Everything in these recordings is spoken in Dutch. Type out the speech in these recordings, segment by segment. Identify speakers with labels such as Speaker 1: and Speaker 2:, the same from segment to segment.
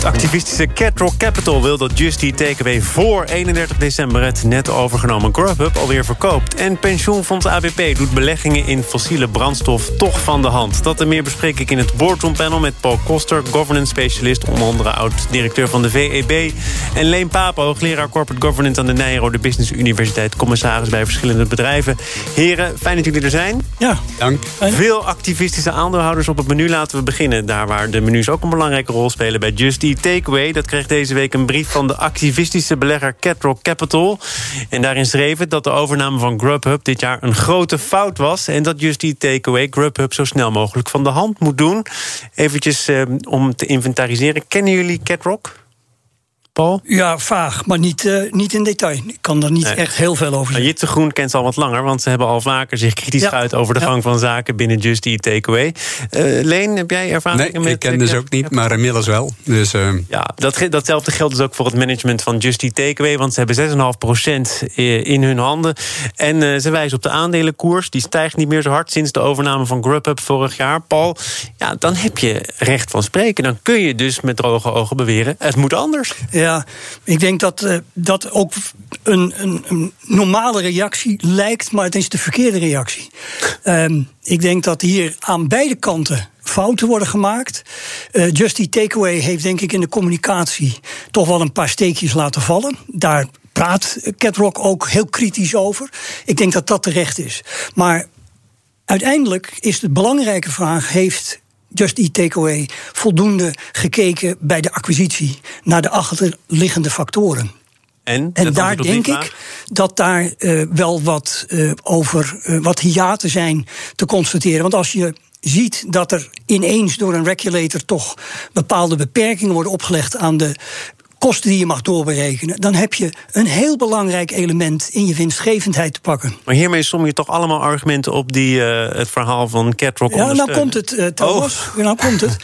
Speaker 1: Het activistische Catrock Capital wil dat Just Eat Takeaway voor 31 december het net overgenomen Grubhub alweer verkoopt. En pensioenfonds ABP doet beleggingen in fossiele brandstof toch van de hand. Dat en meer bespreek ik in het Boardroom Panel met Paul Koster, governance specialist, onder andere oud-directeur van de VEB. En Leen Papo, hoogleraar corporate governance aan de Nijrode Business Universiteit, commissaris bij verschillende bedrijven. Heren, fijn dat jullie er zijn.
Speaker 2: Ja,
Speaker 3: dank.
Speaker 1: Veel activistische aandeelhouders op het menu. Laten we beginnen daar waar de menus ook een belangrijke rol spelen bij Just Eat Takeaway. Dat kreeg deze week een brief van de activistische belegger Catrock Capital. En daarin schreef het dat de overname van Grubhub dit jaar een grote fout was. En dat Just Eat Takeaway Grubhub zo snel mogelijk van de hand moet doen. Eventjes eh, om te inventariseren. Kennen jullie Catrock? Paul?
Speaker 2: Ja, vaag, maar niet, uh, niet in detail. Ik kan er niet nee. echt heel veel over zeggen.
Speaker 1: Jitse Groen kent ze al wat langer, want ze hebben al vaker zich kritisch ja. geuit over de ja. gang van zaken binnen Just Eat Takeaway. Uh, Leen, heb jij ervaring
Speaker 3: nee,
Speaker 1: met...
Speaker 3: ik ken dus ook niet, maar inmiddels wel. Dus, uh...
Speaker 1: Ja, dat, datzelfde geldt dus ook voor het management van Just Eat Takeaway, want ze hebben 6,5% in hun handen. En ze wijzen op de aandelenkoers, die stijgt niet meer zo hard sinds de overname van Grubhub vorig jaar. Paul, ja, dan heb je recht van spreken. Dan kun je dus met droge ogen beweren, het moet anders.
Speaker 2: Ja, ik denk dat uh, dat ook een, een, een, normale reactie lijkt, maar het is de verkeerde reactie. um, ik denk dat hier aan beide kanten fouten worden gemaakt. Uh, Just Takeaway heeft denk ik in de communicatie toch wel een paar steekjes laten vallen. Daar praat Catrock ook heel kritisch over. Ik denk dat dat terecht is. Maar uiteindelijk is de belangrijke vraag: heeft Just Eat Takeaway voldoende gekeken bij de acquisitie naar de achterliggende factoren.
Speaker 1: En,
Speaker 2: en daar denk ik dat daar uh, wel wat uh, over uh, wat hiaten zijn te constateren. Want als je ziet dat er ineens door een regulator toch bepaalde beperkingen worden opgelegd aan de kosten die je mag doorberekenen, dan heb je een heel belangrijk element in je winstgevendheid te pakken.
Speaker 1: Maar hiermee som je toch allemaal argumenten op die uh, het verhaal van Catrock
Speaker 2: Ja, nou komt het, uh, Thomas. Oh. Nou komt het.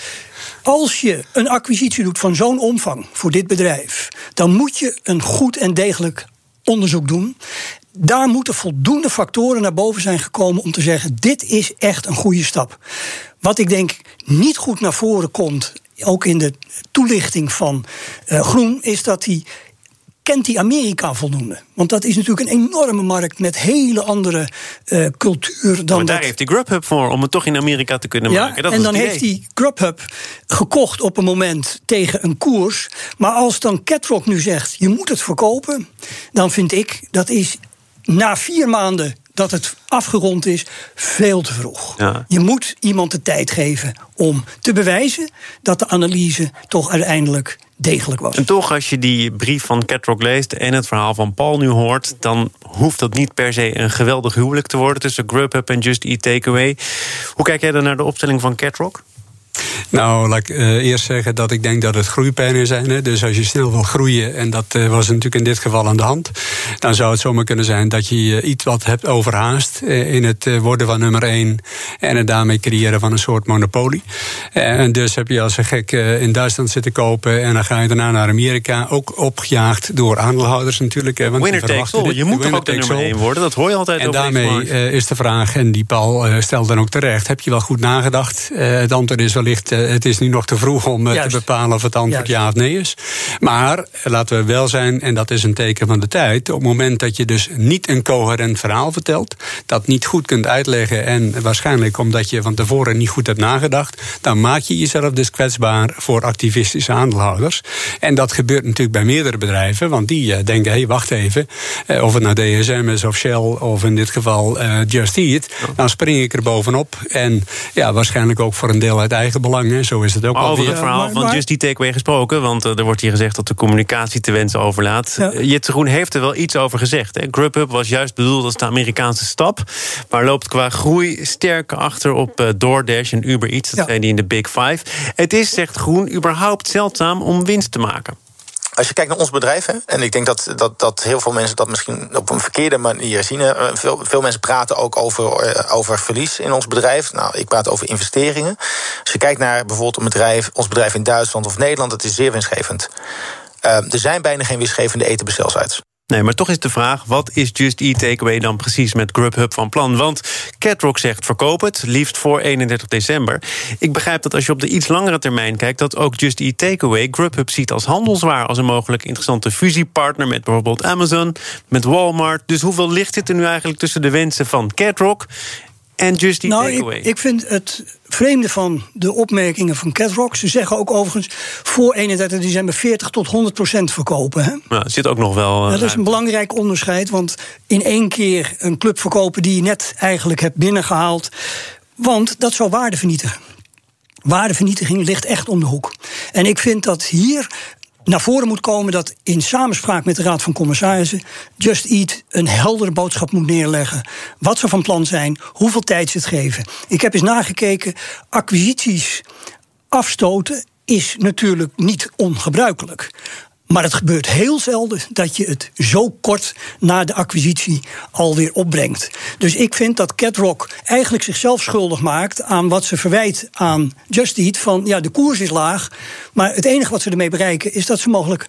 Speaker 2: Als je een acquisitie doet van zo'n omvang voor dit bedrijf, dan moet je een goed en degelijk onderzoek doen. Daar moeten voldoende factoren naar boven zijn gekomen om te zeggen: dit is echt een goede stap. Wat ik denk niet goed naar voren komt ook in de toelichting van uh, Groen, is dat hij. Kent hij Amerika voldoende? Want dat is natuurlijk een enorme markt met hele andere uh, cultuur dan.
Speaker 1: Maar daar
Speaker 2: dat...
Speaker 1: heeft hij Grubhub voor om het toch in Amerika te kunnen
Speaker 2: ja,
Speaker 1: maken. Dat
Speaker 2: en dan heeft hij Grubhub gekocht op een moment tegen een koers. Maar als dan Catrock nu zegt: je moet het verkopen, dan vind ik dat is na vier maanden dat het afgerond is, veel te vroeg.
Speaker 1: Ja.
Speaker 2: Je moet iemand de tijd geven om te bewijzen dat de analyse toch uiteindelijk degelijk was.
Speaker 1: En toch, als je die brief van Catrock leest en het verhaal van Paul nu hoort, dan hoeft dat niet per se een geweldig huwelijk te worden tussen Grubhub en Just Eat Takeaway. Hoe kijk jij dan naar de opstelling van Catrock?
Speaker 3: Nou, laat ik uh, eerst zeggen dat ik denk dat het groeipijnen zijn. Hè. Dus als je snel wil groeien, en dat uh, was natuurlijk in dit geval aan de hand, dan zou het zomaar kunnen zijn dat je uh, iets wat hebt overhaast in het worden van nummer één en het daarmee creëren van een soort monopolie. en dus heb je als een gek in Duitsland zitten kopen en dan ga je daarna naar Amerika, ook opgejaagd door aandeelhouders natuurlijk. Want
Speaker 1: winner takes all. Je moet toch ook de nummer één worden, dat hoor je altijd
Speaker 3: En daarmee is de vraag, en die Paul stelt dan ook terecht, heb je wel goed nagedacht? het antwoord is wellicht het is nu nog te vroeg om Juist. te bepalen of het antwoord Juist. ja of nee is. Maar laten we wel zijn, en dat is een teken van de tijd. Op het moment dat je dus niet een coherent verhaal vertelt, dat niet goed kunt uitleggen en waarschijnlijk omdat je van tevoren niet goed hebt nagedacht, dan maak je jezelf dus kwetsbaar voor activistische aandeelhouders. En dat gebeurt natuurlijk bij meerdere bedrijven, want die denken: hé, hey, wacht even, of het nou DSM is of Shell of in dit geval Just Eat, dan spring ik er bovenop. En ja, waarschijnlijk ook voor een deel uit eigen belang. Hè. Zo is het ook
Speaker 1: maar over het verhaal
Speaker 2: maar-
Speaker 1: van
Speaker 2: maar-
Speaker 1: Just Takeaway gesproken... want eh, er wordt hier gezegd dat de communicatie te wensen overlaat.
Speaker 2: Ja.
Speaker 1: Eh, Jitse Groen heeft er wel iets over gezegd. Hè. Grubhub was juist bedoeld als de Amerikaanse stap... maar loopt qua groei sterk achter op eh, DoorDash en Uber Eats. Dat
Speaker 2: Ja.
Speaker 1: zijn die in de Big Five. Het is, zegt Groen, überhaupt zeldzaam om winst te maken.
Speaker 4: Als je kijkt naar ons bedrijf, hè, en ik denk dat, dat, dat heel veel mensen dat misschien op een verkeerde manier zien. Veel, veel mensen praten ook over, eh, over verlies in ons bedrijf. Nou, ik praat over investeringen. Als je kijkt naar bijvoorbeeld een bedrijf, ons bedrijf in Duitsland of Nederland, dat is zeer winstgevend. Uh, er zijn bijna geen winstgevende etenbestelsites.
Speaker 1: Nee, maar toch is de vraag: wat is Just Eat Takeaway dan precies met Grubhub van plan? Want Catrock zegt verkoop het, liefst voor 31 december. Ik begrijp dat als je op de iets langere termijn kijkt, dat ook Just Eat Takeaway Grubhub ziet als handelswaar, als een mogelijk interessante fusiepartner met bijvoorbeeld Amazon, met Walmart. Dus hoeveel licht zit er nu eigenlijk tussen de wensen van Catrock en Just Eat
Speaker 2: nou,
Speaker 1: Takeaway?
Speaker 2: Ik, ik vind het vreemde van de opmerkingen van Catrock. Ze zeggen ook overigens voor 31 december 40 tot 100 procent verkopen. Hè?
Speaker 1: Nou, zit ook nog wel. Uh,
Speaker 2: dat is een belangrijk onderscheid, want in één keer een club verkopen die je net eigenlijk hebt binnengehaald. Want dat zou waarde vernietigen. Waardevernietiging ligt echt om de hoek. En ik vind dat hier naar voren moet komen dat in samenspraak met de Raad van Commissarissen Just Eat een heldere boodschap moet neerleggen. Wat ze van plan zijn, hoeveel tijd ze het geven. Ik heb eens nagekeken, acquisities afstoten is natuurlijk niet ongebruikelijk. Maar het gebeurt heel zelden dat je het zo kort na de acquisitie alweer opbrengt. Dus ik vind dat Catrock eigenlijk zichzelf schuldig maakt aan wat ze verwijt aan Just Eat. Van ja, de koers is laag. Maar het enige wat ze ermee bereiken is dat ze mogelijk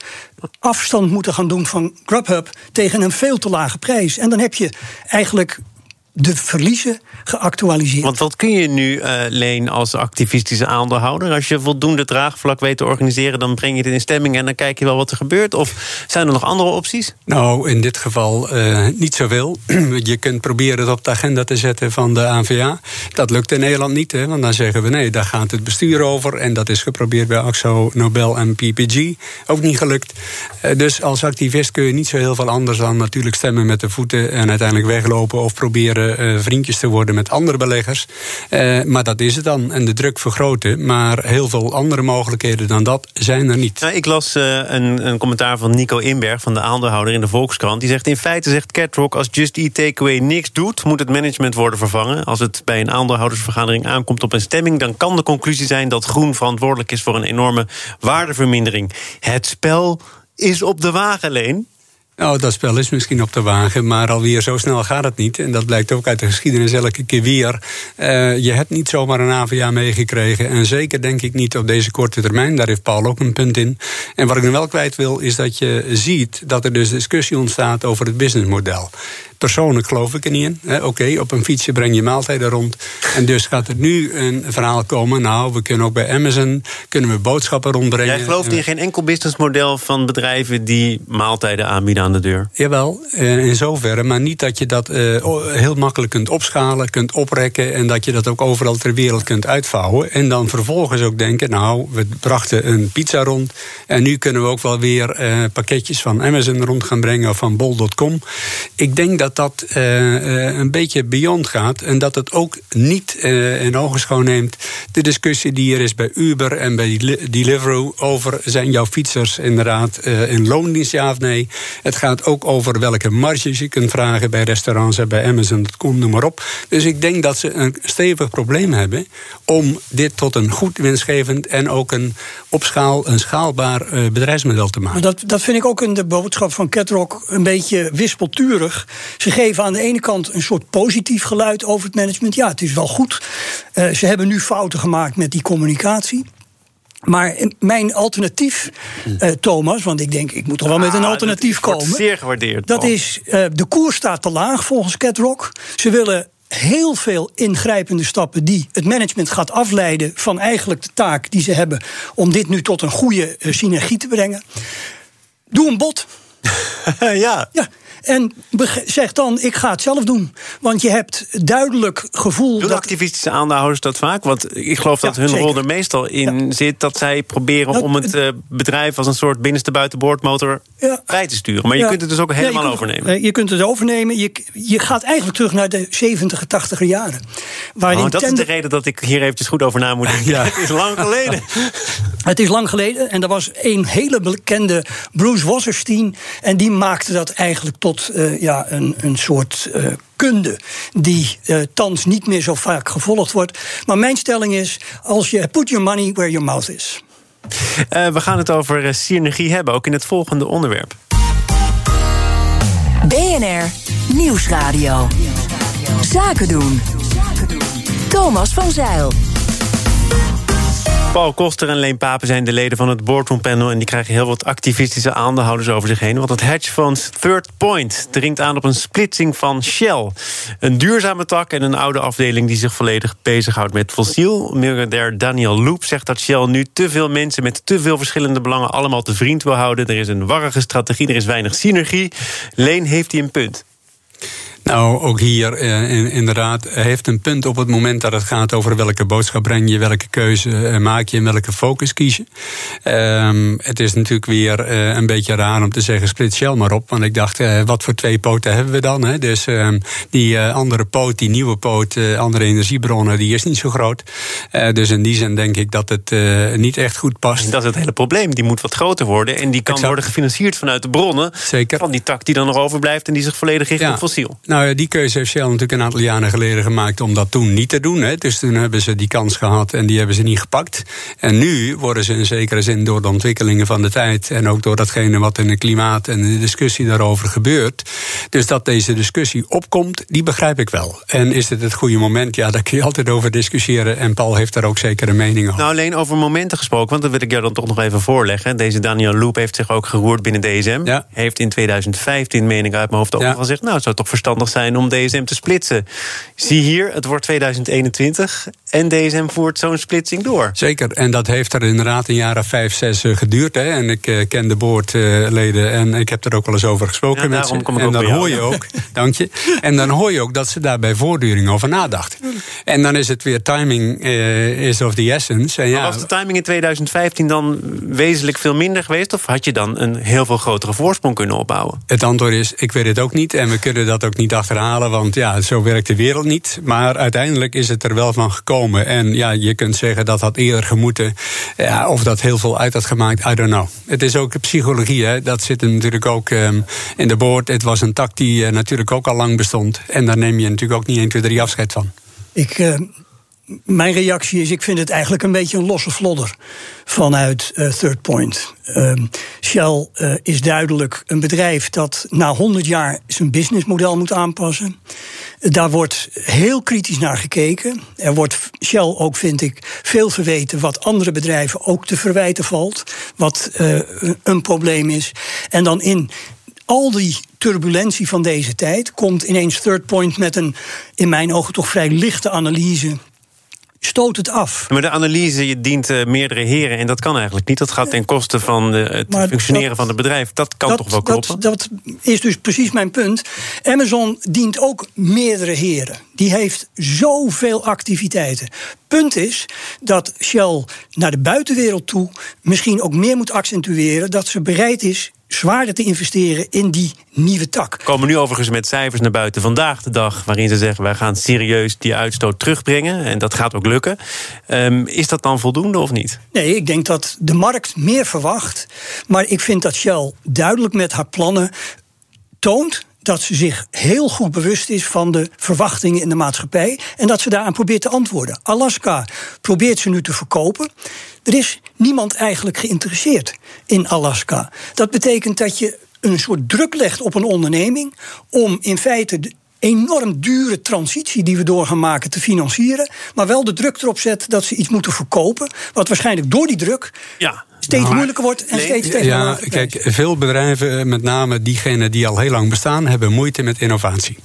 Speaker 2: afstand moeten gaan doen van Grubhub tegen een veel te lage prijs. En dan heb je eigenlijk de verliezen geactualiseerd.
Speaker 1: Want wat kun je nu, uh, Leen, als activistische aandeelhouder? Als je voldoende draagvlak weet te organiseren, dan breng je het in stemming en dan kijk je wel wat er gebeurt. Of zijn er nog andere opties?
Speaker 3: Nou, in dit geval uh, niet zoveel. je kunt proberen het op de agenda te zetten van de ANVA. Dat lukt in Nederland niet, hè, want dan zeggen we nee, daar gaat het bestuur over. En dat is geprobeerd bij AXO, Nobel en PPG. Ook niet gelukt. Uh, dus als activist kun je niet zo heel veel anders dan natuurlijk stemmen met de voeten en uiteindelijk weglopen of proberen vriendjes te worden met andere beleggers. Uh, maar dat is het dan. En de druk vergroten. Maar heel veel andere mogelijkheden dan dat zijn er niet.
Speaker 1: Ik las een, een, commentaar van Nico Inberg, van de aandeelhouder in de Volkskrant. Die zegt: In feite zegt Catrock: als Just Eat Takeaway niks doet, moet het management worden vervangen. Als het bij een aandeelhoudersvergadering aankomt op een stemming, dan kan de conclusie zijn dat Groen verantwoordelijk is voor een enorme waardevermindering. Het spel is op de wagen, Leen.
Speaker 3: Nou, dat spel is misschien op de wagen, maar alweer zo snel gaat het niet. En dat blijkt ook uit de geschiedenis elke keer weer. Uh, je hebt niet zomaar een AVA meegekregen. En zeker denk ik niet op deze korte termijn. Daar heeft Paul ook een punt in. En wat ik nog wel kwijt wil, is dat je ziet dat er dus discussie ontstaat over het businessmodel. Persoonlijk geloof ik er niet in. Oké, okay, op een fietsje breng je maaltijden rond. En dus gaat er nu een verhaal komen. Nou, we kunnen ook bij Amazon kunnen we boodschappen rondbrengen.
Speaker 1: Jij gelooft in geen enkel businessmodel van bedrijven die maaltijden aanbieden de deur?
Speaker 3: Jawel, in zoverre. Maar niet dat je dat uh, heel makkelijk kunt opschalen, kunt oprekken. En dat je dat ook overal ter wereld kunt uitvouwen. En dan vervolgens ook denken: nou, we brachten een pizza rond. En nu kunnen we ook wel weer uh, pakketjes van Amazon rond gaan brengen of van bol.com. Ik denk dat dat een beetje beyond gaat. En dat het ook niet in ogenschouw neemt de discussie die er is bij Uber en bij Deliveroo over zijn jouw fietsers inderdaad in loondienst ja of nee. Het gaat ook over welke marges je kunt vragen bij restaurants en bij Amazon.com, noem maar op. Dus ik denk dat ze een stevig probleem hebben om dit tot een goed winstgevend en ook een op schaal een schaalbaar bedrijfsmodel te maken.
Speaker 2: Dat, dat vind ik ook in de boodschap van Catrock een beetje wispelturig. Ze geven aan de ene kant een soort positief geluid over het management. Ja, het is wel goed. Uh, ze hebben nu fouten gemaakt met die communicatie. Maar mijn alternatief, uh, Thomas, want ik denk ik moet toch wel met een
Speaker 1: Ah,
Speaker 2: alternatief
Speaker 1: dat
Speaker 2: komen.
Speaker 1: zeer gewaardeerd.
Speaker 2: Dat is, uh, de koers staat te laag volgens Catrock. Ze willen heel veel ingrijpende stappen die het management gaat afleiden van eigenlijk de taak die ze hebben om dit nu tot een goede uh, synergie te brengen. Doe een bod.
Speaker 1: ja.
Speaker 2: Ja, en zeg dan, ik ga het zelf doen. Want je hebt duidelijk gevoel.
Speaker 1: Doen
Speaker 2: dat...
Speaker 1: activistische aandeelhouders dat vaak? Want ik geloof dat
Speaker 2: Ja,
Speaker 1: hun
Speaker 2: zeker.
Speaker 1: rol er meestal in
Speaker 2: Ja.
Speaker 1: zit dat zij proberen
Speaker 2: Dat-
Speaker 1: om het eh, bedrijf als een soort binnenste buitenboordmotor
Speaker 2: Ja.
Speaker 1: bij te sturen. Maar je
Speaker 2: Ja.
Speaker 1: kunt het dus ook
Speaker 2: Ja, je
Speaker 1: helemaal
Speaker 2: kunt-
Speaker 1: overnemen.
Speaker 2: eh, Je kunt het overnemen. Je, je gaat eigenlijk terug naar de 70, 80 jaren. Waarin
Speaker 1: Oh, dat is de reden dat ik hier eventjes goed over na moet denken.
Speaker 3: Ja.
Speaker 1: Het is lang geleden.
Speaker 2: Het is lang geleden en er was een hele bekende Bruce Wasserstein. En die maakte dat eigenlijk tot eh, ja, een, een soort eh, kunde. Die eh, thans niet meer zo vaak gevolgd wordt. Maar mijn stelling is: als je put your money where your mouth is.
Speaker 1: Uh, we gaan het over uh, synergie hebben, ook in het volgende onderwerp.
Speaker 5: BNR Nieuwsradio. Zaken doen. Thomas van Zeil.
Speaker 1: Paul Koster en Leen Papen zijn de leden van het boardroom panel... en die krijgen heel wat activistische aandeelhouders over zich heen. Want het hedgefonds Third Point dringt aan op een splitsing van Shell. Een duurzame tak en een oude afdeling die zich volledig bezighoudt met fossiel. Miljardair Daniel Loop zegt dat Shell nu te veel mensen... met te veel verschillende belangen allemaal te vriend wil houden. Er is een warrige strategie, er is weinig synergie. Leen heeft hij een punt.
Speaker 3: Nou, ook hier uh, inderdaad heeft een punt op het moment dat het gaat over welke boodschap breng je, welke keuze uh, maak je en welke focus kies je. Um, het is natuurlijk weer uh, een beetje raar om te zeggen split Shell maar op, want ik dacht wat voor twee poten hebben we dan? Hè? Dus um, die andere poot, die nieuwe poot, andere energiebronnen, die is niet zo groot. dus in die zin denk ik dat het niet echt goed past.
Speaker 1: Dat is het hele probleem. Die moet wat groter worden en die kan worden gefinancierd vanuit de bronnen
Speaker 3: Zeker.
Speaker 1: van die tak die dan nog overblijft en die zich volledig richt ja. op fossiel.
Speaker 3: Nou, nou, die keuze heeft Shell natuurlijk een aantal jaren geleden gemaakt om dat toen niet te doen. Hè. Dus toen hebben ze die kans gehad en die hebben ze niet gepakt. En nu worden ze in zekere zin door de ontwikkelingen van de tijd en ook door datgene wat in het klimaat en de discussie daarover gebeurt. Dus dat deze discussie opkomt, die begrijp ik wel. En is het het goede moment? Ja, daar kun je altijd over discussiëren. En Paul heeft daar ook zeker een mening over.
Speaker 1: Nou, alleen over momenten gesproken, want dat wil ik jou dan toch nog even voorleggen. Deze Daniel Loop heeft zich ook geroerd binnen DSM. Ja. Heeft in 2015, meen ik uit mijn hoofd, ook ja. al gezegd: Nou, het zou toch verstandig zijn om DSM te splitsen. Zie hier, het wordt 2021 en DSM voert zo'n splitsing door.
Speaker 3: Zeker, en dat heeft er inderdaad een jaar of vijf, zes eh, geduurd. Hè. En ik uh, ken de boordleden en ik heb er ook wel eens over gesproken ja, met ze. En dan hoor je ook, dank je. En dan hoor je ook dat ze daar bij voortduring over nadachten. En dan is het weer timing uh, is of the essence. En
Speaker 1: ja, was de timing in 2015 dan wezenlijk veel minder geweest? Of had je dan een heel veel grotere voorsprong kunnen opbouwen?
Speaker 3: Het antwoord is, ik weet het ook niet. En we kunnen dat ook niet achterhalen, want ja, zo werkt de wereld niet. Maar uiteindelijk is het er wel van gekomen. En ja, je kunt zeggen dat had eerder gemoeten. Ja, of dat heel veel uit had gemaakt, I don't know. Het is ook psychologie, hè. dat zit natuurlijk ook um, in de boord. Het was een tak die uh, natuurlijk ook al lang bestond. En daar neem je natuurlijk ook niet 1, 2, 3 afscheid van.
Speaker 2: Ik, uh, mijn reactie is, ik vind het eigenlijk een beetje een losse vlodder vanuit uh, Third Point. Uh, Shell uh, is duidelijk een bedrijf dat na 100 jaar zijn businessmodel moet aanpassen. Daar wordt heel kritisch naar gekeken. Er wordt Shell ook, vind ik, veel verweten wat andere bedrijven ook te verwijten valt. Wat uh, een probleem is. En dan in al die turbulentie van deze tijd komt ineens Third Point met een, in mijn ogen toch vrij lichte analyse stoot het af.
Speaker 1: Maar de analyse je dient uh, meerdere heren en dat kan eigenlijk niet. Dat gaat ten koste van de, het maar functioneren dat, van het bedrijf. Dat kan toch wel kloppen?
Speaker 2: Dat, dat, is dus precies mijn punt. Amazon dient ook meerdere heren. Die heeft zoveel activiteiten. Punt is dat Shell naar de buitenwereld toe misschien ook meer moet accentueren dat ze bereid is zwaarder te investeren in die nieuwe tak.
Speaker 1: Komen nu overigens met cijfers naar buiten vandaag de dag... waarin ze zeggen wij gaan serieus die uitstoot terugbrengen. En dat gaat ook lukken. Um, is dat dan voldoende of niet?
Speaker 2: Nee, ik denk dat de markt meer verwacht. Maar ik vind dat Shell duidelijk met haar plannen toont dat ze zich heel goed bewust is van de verwachtingen in de maatschappij en dat ze daaraan probeert te antwoorden. Alaska probeert ze nu te verkopen. Er is niemand eigenlijk geïnteresseerd in Alaska. Dat betekent dat je een soort druk legt op een onderneming om in feite enorm dure transitie die we door gaan maken te financieren, maar wel de druk erop zet dat ze iets moeten verkopen, wat waarschijnlijk door die druk ja steeds nou, moeilijker wordt en steeds tegen
Speaker 3: Ja, kijk, veel bedrijven, met name diegenen die al heel lang bestaan, hebben moeite met innovatie.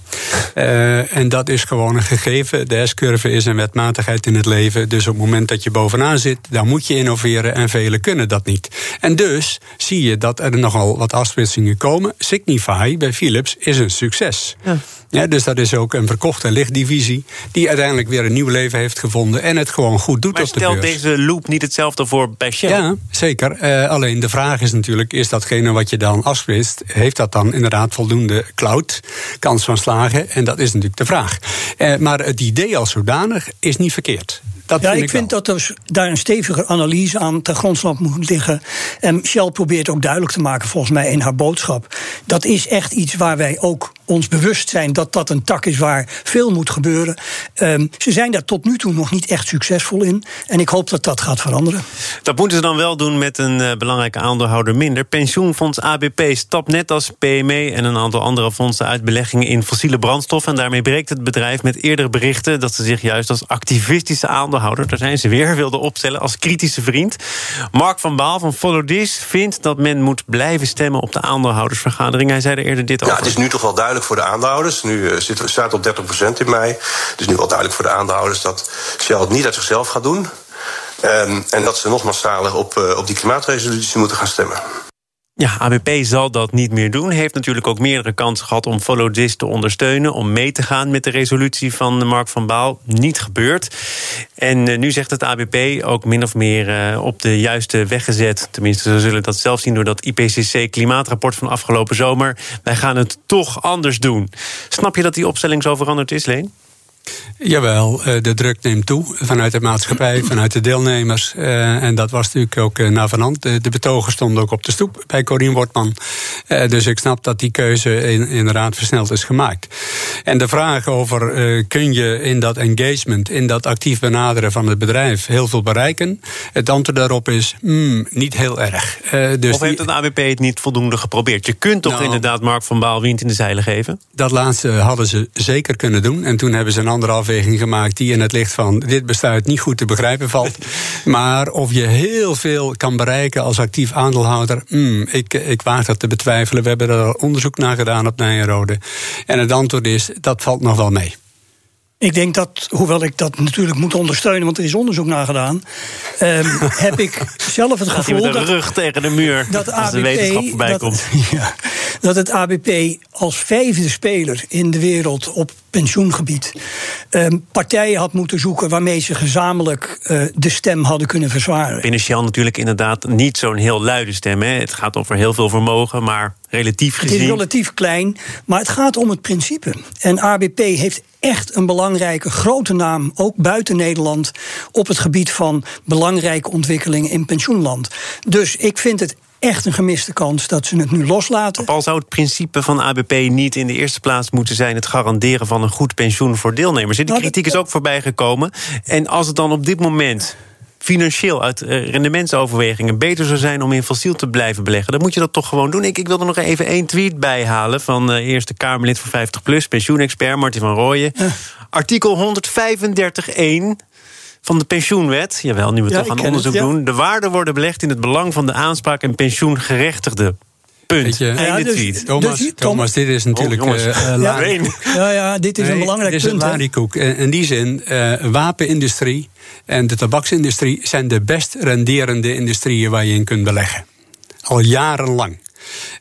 Speaker 3: Uh, en dat is gewoon een gegeven. De S-curve is een wetmatigheid in het leven. Dus op het moment dat je bovenaan zit, dan moet je innoveren en velen kunnen dat niet. En dus zie je dat er nogal wat afsplitsingen komen. Signify bij Philips is een succes. Ja. Ja, dus dat is ook een verkochte lichtdivisie die uiteindelijk weer een nieuw leven heeft gevonden en het gewoon goed doet
Speaker 1: maar
Speaker 3: op de beurs.
Speaker 1: Maar stelt deze loop niet hetzelfde voor bij Shell?
Speaker 3: Ja, zeker. Uh, alleen de vraag is natuurlijk, is datgene wat je dan afsplitst, heeft dat dan inderdaad voldoende cloud, kans van slagen? En dat is natuurlijk de vraag. Uh, maar het idee als zodanig is niet verkeerd.
Speaker 2: Dat ja, vind ik, ik vind dat er daar een stevige analyse aan ten grondslag moet liggen. En Shell probeert ook duidelijk te maken, volgens mij, in haar boodschap. Dat is echt iets waar wij ook ons bewust zijn dat dat een tak is waar veel moet gebeuren. Ehm, ze zijn daar tot nu toe nog niet echt succesvol in. En ik hoop dat dat gaat veranderen.
Speaker 1: Dat moeten ze dan wel doen met een uh, belangrijke aandeelhouder minder. Pensioenfonds ABP stapt net als PME en een aantal andere fondsen uit beleggingen in fossiele brandstoffen. En daarmee breekt het bedrijf met eerdere berichten dat ze zich juist als activistische aandeelhouder, daar zijn ze weer, wilden opstellen als kritische vriend. Mark van Baal van Follow This vindt dat men moet blijven stemmen op de aandeelhoudersvergadering. Hij zei er eerder dit over.
Speaker 6: Ja, het is nu toch wel duidelijk voor de aandeelhouders. Nu uh, zit, staat op 30% in mei. Het is nu wel duidelijk voor de aandeelhouders dat Shell het niet uit zichzelf gaat doen. Um, en dat ze nog massaler op, uh, op die klimaatresolutie moeten gaan stemmen.
Speaker 1: Ja, ABP zal dat niet meer doen. Heeft natuurlijk ook meerdere kansen gehad om Follow This te ondersteunen. Om mee te gaan met de resolutie van Mark van Baal. Niet gebeurd. En uh, nu zegt het ABP ook min of meer uh, op de juiste weg gezet. Tenminste, ze zullen dat zelf zien door dat IPCC-klimaatrapport van afgelopen zomer. Wij gaan het toch anders doen. Snap je dat die opstelling zo veranderd is, Leen?
Speaker 3: Jawel, eh, de druk neemt toe vanuit de maatschappij, vanuit de deelnemers. Eh, en dat was natuurlijk ook eh, navenant. De betogen stonden ook op de stoep bij Corien Wortman. Dus ik snap dat die keuze inderdaad versneld is gemaakt. En de vraag over kun je in dat engagement, in dat actief benaderen van het bedrijf heel veel bereiken? Het antwoord daarop is mm, niet heel erg.
Speaker 1: Dus of heeft het ABP het niet voldoende geprobeerd? Je kunt toch nou, inderdaad Mark van Baal wind in de zeilen geven?
Speaker 3: Dat laatste hadden ze zeker kunnen doen. En toen hebben ze een andere afweging gemaakt die in het licht van dit besluit niet goed te begrijpen valt. maar of je heel veel kan bereiken als actief aandeelhouder, mm, ik, ik waag dat te betwijfelen. We hebben er onderzoek naar gedaan op Nijenrode. En het antwoord is, dat valt nog wel mee.
Speaker 2: Ik denk dat, hoewel ik dat natuurlijk moet ondersteunen, want er is onderzoek naar gedaan, um, heb ik zelf het gevoel.
Speaker 1: Met de rug tegen de muur dat als ABP, de wetenschap voorbij
Speaker 2: dat,
Speaker 1: komt.
Speaker 2: Ja, dat het ABP als vijfde speler in de wereld op pensioengebied um, partijen had moeten zoeken waarmee ze gezamenlijk uh, de stem hadden kunnen verzwaren.
Speaker 1: Shell natuurlijk inderdaad niet zo'n heel luide stem. Hè. Het gaat over heel veel vermogen, maar relatief gezien.
Speaker 2: Het is relatief klein, maar het gaat om het principe. En ABP heeft echt een belangrijke grote naam, ook buiten Nederland, op het gebied van belangrijke ontwikkelingen in pensioenland. Dus ik vind het echt een gemiste kans dat ze het nu loslaten.
Speaker 1: Al zou het principe van ABP niet in de eerste plaats moeten zijn het garanderen van een goed pensioen voor deelnemers. Die nou, kritiek is ook voorbij gekomen. En als het dan op dit moment financieel uit uh, rendementsoverwegingen beter zou zijn om in fossiel te blijven beleggen, dan moet je dat toch gewoon doen. Ik, ik wil er nog even één tweet bij halen van uh, eerste Kamerlid van 50PLUS, pensioenexpert Martin van Rooyen. Uh. Artikel 135.1 van de pensioenwet. Jawel, nu we ja, toch aan onderzoek het, ja. doen. De waarden worden belegd in het belang van de aanspraak en pensioengerechtigde. Punt. Je, ja, dus, tweet.
Speaker 3: Thomas, dus, Thomas, dit is natuurlijk oh, uh,
Speaker 2: ja. ja, ja, dit is nee, een belangrijk
Speaker 3: dit
Speaker 2: punt.
Speaker 3: Dit is een larikoek. In die zin, uh, wapenindustrie en de tabaksindustrie zijn de best renderende industrieën waar je in kunt beleggen. Al jarenlang.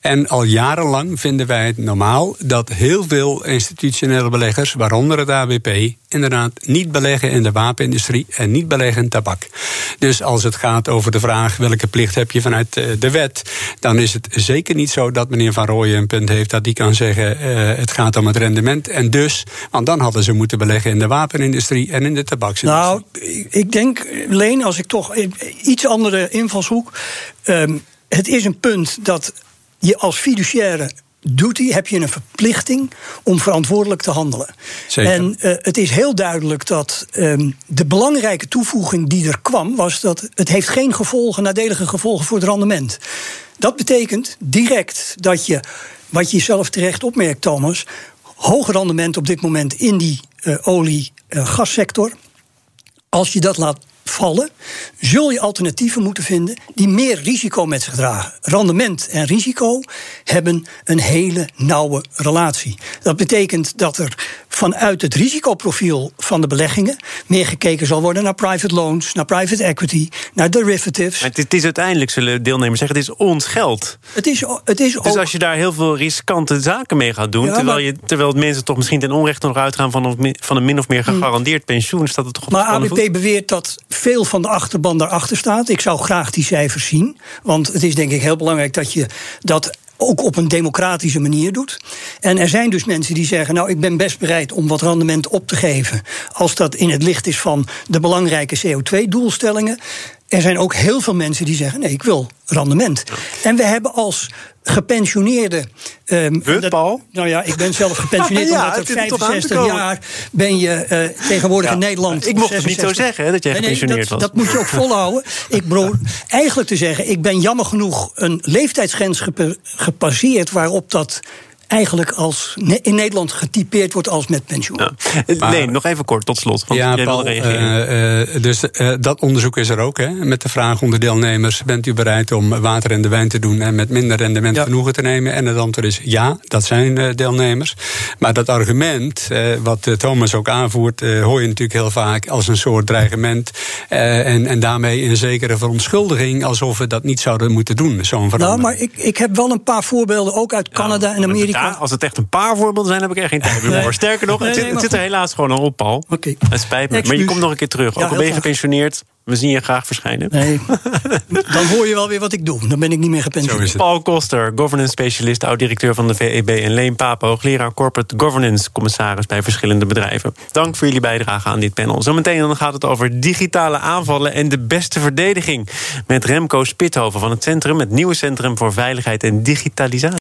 Speaker 3: En al jarenlang vinden wij het normaal dat heel veel institutionele beleggers, waaronder het ABP, inderdaad niet beleggen in de wapenindustrie en niet beleggen in tabak. Dus als het gaat over de vraag welke plicht heb je vanuit eh, de wet, dan is het zeker niet zo dat meneer Van Rooyen een punt heeft dat die kan zeggen uh, het gaat om het rendement. En dus, want dan hadden ze moeten beleggen in de wapenindustrie en in de tabaksindustrie.
Speaker 2: Nou, ik denk, Leen, als ik toch iets andere invalshoek. Um, het is een punt dat je als fiduciaire duty heb je een verplichting om verantwoordelijk te handelen.
Speaker 3: Zeker.
Speaker 2: En uh, het is heel duidelijk dat um, de belangrijke toevoeging die er kwam, was dat het heeft geen gevolgen, nadelige gevolgen voor het rendement. Dat betekent direct dat je, wat je zelf terecht opmerkt, Thomas, hoger rendement op dit moment in die uh, olie-gassector. Uh, als je dat laat vallen, zul je alternatieven moeten vinden die meer risico met zich dragen. Rendement en risico hebben een hele nauwe relatie. Dat betekent dat er vanuit het risicoprofiel van de beleggingen meer gekeken zal worden naar private loans, naar private equity, naar derivatives.
Speaker 1: Maar het is uiteindelijk, zullen deelnemers zeggen, het is ons geld.
Speaker 2: Het is, het is
Speaker 1: dus als je daar heel veel riskante zaken mee gaat doen, ja, terwijl, je, terwijl mensen toch misschien ten onrechte nog uitgaan van, van een min of meer gegarandeerd pensioen, staat het toch op
Speaker 2: Maar ABP beweert dat veel van de achterban daarachter staat. Ik zou graag die cijfers zien. Want het is denk ik heel belangrijk dat je dat ook op een democratische manier doet. En er zijn dus mensen die zeggen: Nou, ik ben best bereid om wat rendement op te geven. als dat in het licht is van de belangrijke CO2-doelstellingen. er zijn ook heel veel mensen die zeggen: nee, ik wil rendement. En we hebben als gepensioneerde.
Speaker 1: Um, Paul?
Speaker 2: Nou ja, ik ben zelf gepensioneerd. ja, omdat 65 jaar ben je uh, tegenwoordig in Nederland.
Speaker 1: Ik mocht het niet zo zeggen hè, dat jij gepensioneerd
Speaker 2: nee,
Speaker 1: dat,
Speaker 2: was. Dat moet je ook volhouden. ik bedoel, eigenlijk te zeggen, ik ben jammer genoeg een leeftijdsgrens gepasseerd waarop dat eigenlijk als in Nederland getypeerd wordt als met pensioen.
Speaker 1: Ja. nee, nog even kort tot slot. Want ja, Paul,
Speaker 3: uh, uh, dus uh, dat onderzoek is er ook. Hè, met de vraag onder deelnemers: bent u bereid om water en de wijn te doen en met minder rendement ja. genoegen te nemen? En het antwoord is ja, dat zijn deelnemers. Maar dat argument, wat Thomas ook aanvoert, hoor je natuurlijk heel vaak als een soort dreigement. en, en daarmee een zekere verontschuldiging, alsof we dat niet zouden moeten doen. Zo'n
Speaker 2: nou, maar ik, ik heb wel een paar voorbeelden, ook uit Canada en Amerika
Speaker 1: als het echt een paar voorbeelden zijn, heb ik echt geen tijd meer voor. Sterker nog, het, zit, het zit er helaas gewoon al op, Paul.
Speaker 2: Okay.
Speaker 1: Het spijt me. Maar je komt nog een keer terug. Ook al ben je gepensioneerd, we zien je graag verschijnen.
Speaker 2: Nee, dan hoor je wel weer wat ik doe. Dan ben ik niet meer gepensioneerd.
Speaker 1: Paul Koster, governance specialist, oud-directeur van de VEB... en Leen Papo, hoogleraar corporate governance commissaris... bij verschillende bedrijven. Dank voor jullie bijdrage aan dit panel. Zometeen dan gaat het over digitale aanvallen en de beste verdediging... met Remco Spithoven van het Centrum... het nieuwe Centrum voor Veiligheid en Digitalisatie.